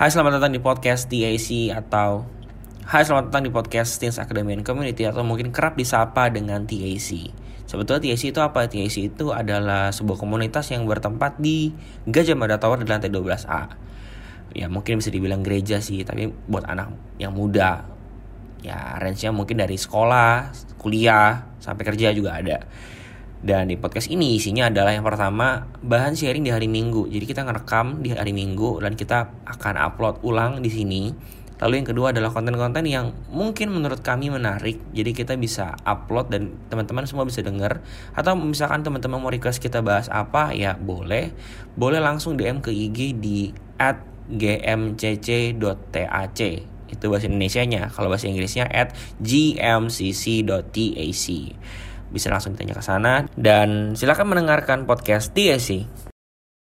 Hai selamat datang di podcast TAC atau Hai selamat datang di podcast Teens Academy and Community atau mungkin kerap disapa dengan TAC Sebetulnya TAC itu apa? TAC itu adalah sebuah komunitas yang bertempat di Gajah Mada Tower di lantai 12A Ya mungkin bisa dibilang gereja sih tapi buat anak yang muda. Ya range-nya mungkin dari sekolah, kuliah, sampai kerja juga ada dan di podcast ini isinya adalah yang pertama bahan sharing di hari Minggu. Jadi kita ngerekam di hari Minggu dan kita akan upload ulang di sini. Lalu yang kedua adalah konten-konten yang mungkin menurut kami menarik. Jadi kita bisa upload dan teman-teman semua bisa denger. Atau misalkan teman-teman mau request kita bahas apa ya boleh. Boleh langsung DM ke IG di at gmcc.tac itu bahasa Indonesia-nya. Kalau bahasa Inggrisnya at gmcc.tac bisa langsung ditanya ke sana dan silakan mendengarkan podcast TSC.